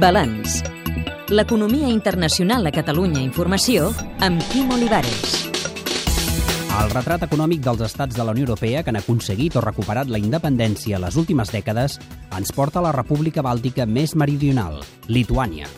Balanç. L'economia internacional a Catalunya Informació amb Quim Olivares. El retrat econòmic dels estats de la Unió Europea que han aconseguit o recuperat la independència les últimes dècades ens porta a la república bàltica més meridional, Lituània.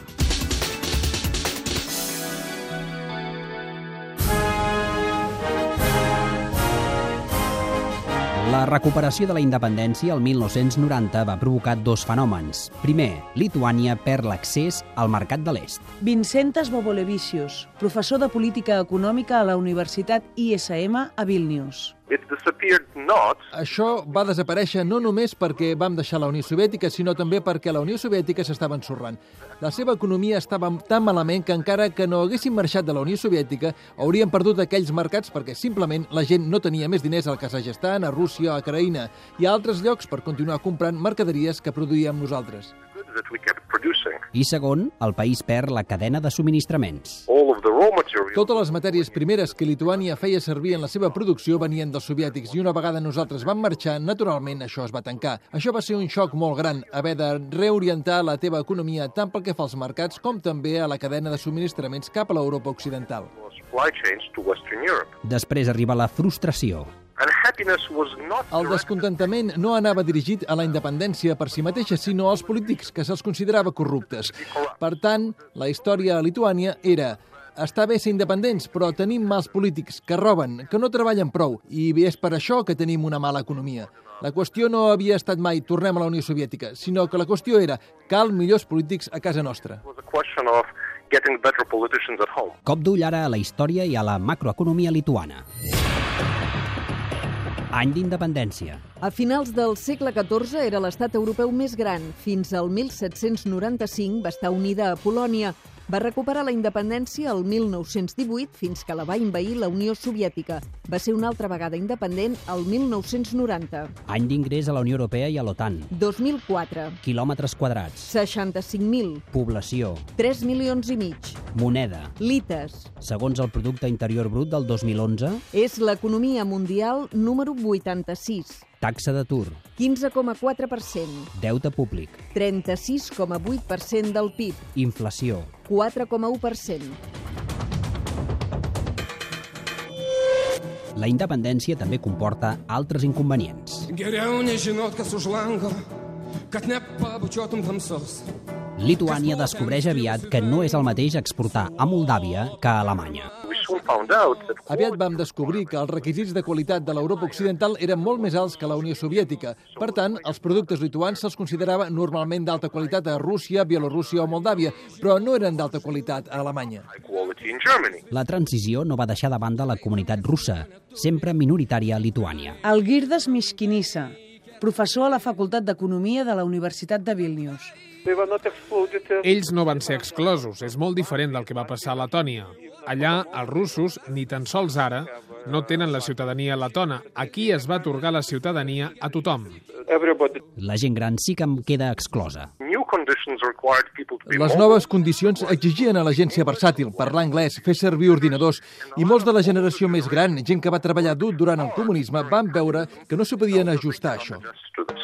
La recuperació de la independència el 1990 va provocar dos fenòmens. Primer, Lituània perd l'accés al mercat de l'est. Vincentas Bobolevicius, professor de política econòmica a la Universitat ISM a Vilnius. It disappeared not Això va desaparèixer no només perquè vam deixar la Unió Soviètica, sinó també perquè la Unió Soviètica s'estava ensorrant. La seva economia estava tan malament que encara que no haguessin marxat de la Unió Soviètica, haurien perdut aquells mercats perquè simplement la gent no tenia més diners al Kazakhstan, a Rússia, a Ucraïna i a altres llocs per continuar comprant mercaderies que produïem nosaltres. I segon, el país perd la cadena de subministraments. All Totes les matèries primeres que Lituània feia servir en la seva producció venien dels soviètics i una vegada nosaltres vam marxar, naturalment això es va tancar. Això va ser un xoc molt gran, haver de reorientar la teva economia tant pel que fa als mercats com també a la cadena de subministraments cap a l'Europa occidental. Després arriba la frustració. El descontentament no anava dirigit a la independència per si mateixa, sinó als polítics, que se'ls considerava corruptes. Per tant, la història a Lituània era està bé ser independents, però tenim mals polítics que roben, que no treballen prou, i és per això que tenim una mala economia. La qüestió no havia estat mai tornem a la Unió Soviètica, sinó que la qüestió era cal millors polítics a casa nostra. Cop d'ull ara a la història i a la macroeconomia lituana. Any d'independència. A finals del segle XIV era l'estat europeu més gran. Fins al 1795 va estar unida a Polònia. Va recuperar la independència el 1918 fins que la va invair la Unió Soviètica. Va ser una altra vegada independent el 1990. Any d'ingrés a la Unió Europea i a l'OTAN. 2004, Quilòmetres quadrats. 65.000, Població. 3 milions i mig. Moneda. Lites. Segons el Producte Interior Brut del 2011, És l'economia mundial número 86. taxa d'atur, 15,4%. deute públic, 36,8% del PIB. inflació. 4,1%. La independència també comporta altres inconvenients. Už lango, kad nepabučiotum tamsos. Lituània descobreix aviat que no és el mateix exportar a Moldàvia que a Alemanya. We soon found out that Aviat vam descobrir que els requisits de qualitat de l'Europa occidental eren molt més alts que la Unió Soviètica. Per tant, els productes lituans se'ls considerava normalment d'alta qualitat a Rússia, Bielorússia o Moldàvia, però no eren d'alta qualitat a Alemanya. high quality in Germany. La transició no va deixar de banda la comunitat russa, sempre minoritària a Lituània. Algirdas Mishkinisa, professor a la Facultat d'Economia de la Universitat de Vilnius. Ells no van ser exclosos, és molt diferent del que va passar a Letònia. Allà, els russos, ni tan sols ara, no tenen la ciutadania letona. Aquí es va atorgar la ciutadania a tothom. La gent gran sí que en queda exclosa. Les noves condicions exigien a la gent ser versàtil, parlar anglès, fer servir ordinadors, i molts de la generació més gran, gent que va treballar dur durant el comunisme, van veure que no s'ho podien ajustar a això. Understood.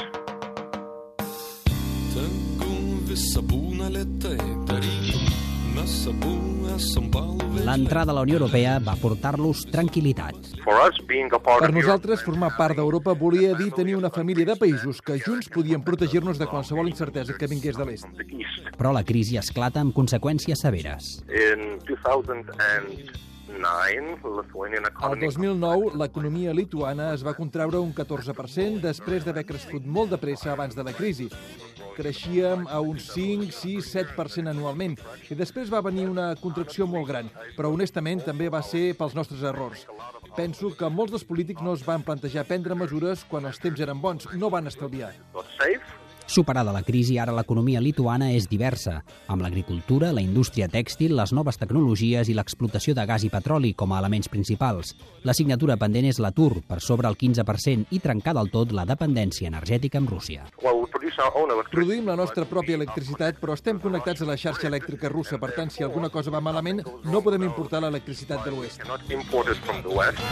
Tegul visa būna L'entrada a la Unió Europea va portar-los tranquil·litat. Per nosaltres, formar part d'Europa volia dir tenir una família de països que junts podien protegir-nos de qualsevol incertesa que vingués de l'est. Però la crisi esclata amb conseqüències severes. In 2009, Lithuanian Al economy 2009, l'economia lituana es va contraure un 14% després d'haver crescut molt de pressa abans de la crisi. Creixíem a un 5, 6, 7% anualment i després va venir una contracció molt gran, però honestament també va ser pels nostres errors. Penso que molts dels polítics no es van plantejar prendre mesures quan els temps eren bons, no van estalviar. Superada la crisi, ara l'economia lituana és diversa, amb l'agricultura, la indústria tèxtil, les noves tecnologies i l'explotació de gas i petroli com a elements principals. L'assignatura pendent és l'atur, per sobre el 15%, i trencar del tot la dependència energètica amb Rússia. Produïm la nostra pròpia electricitat, però estem connectats a la xarxa elèctrica russa. Per tant, si alguna cosa va malament, no podem importar l'electricitat de l'oest. Not imported from the West.